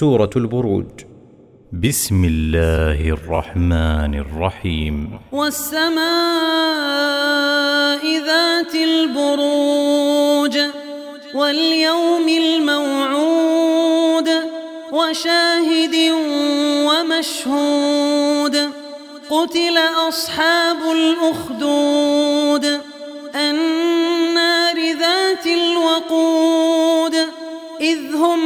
سورة البروج. بسم الله الرحمن الرحيم. والسماء ذات البروج واليوم الموعود وشاهد ومشهود. قتل أصحاب الأخدود. النار ذات الوقود. إذ هم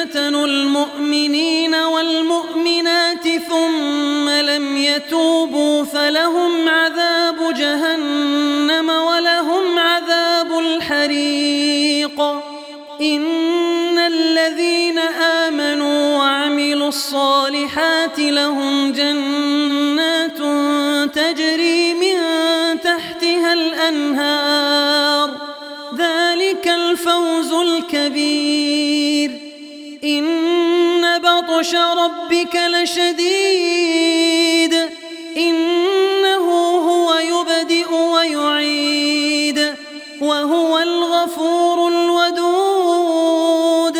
فتنوا المؤمنين والمؤمنات ثم لم يتوبوا فلهم عذاب جهنم ولهم عذاب الحريق إن الذين آمنوا وعملوا الصالحات لهم جنات تجري من تحتها الأنهار ذلك الفوز الكبير إن بطش ربك لشديد. إنه هو يبدئ ويعيد وهو الغفور الودود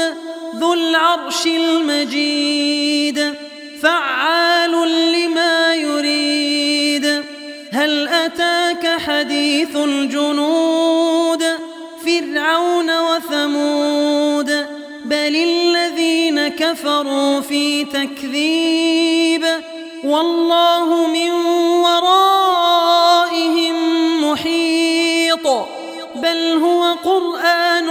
ذو العرش المجيد فعال لما يريد. هل أتاك حديث الجنود؟ فرعون وثمود بل كفروا في تكذيب والله من ورائهم محيط بل هو قرآن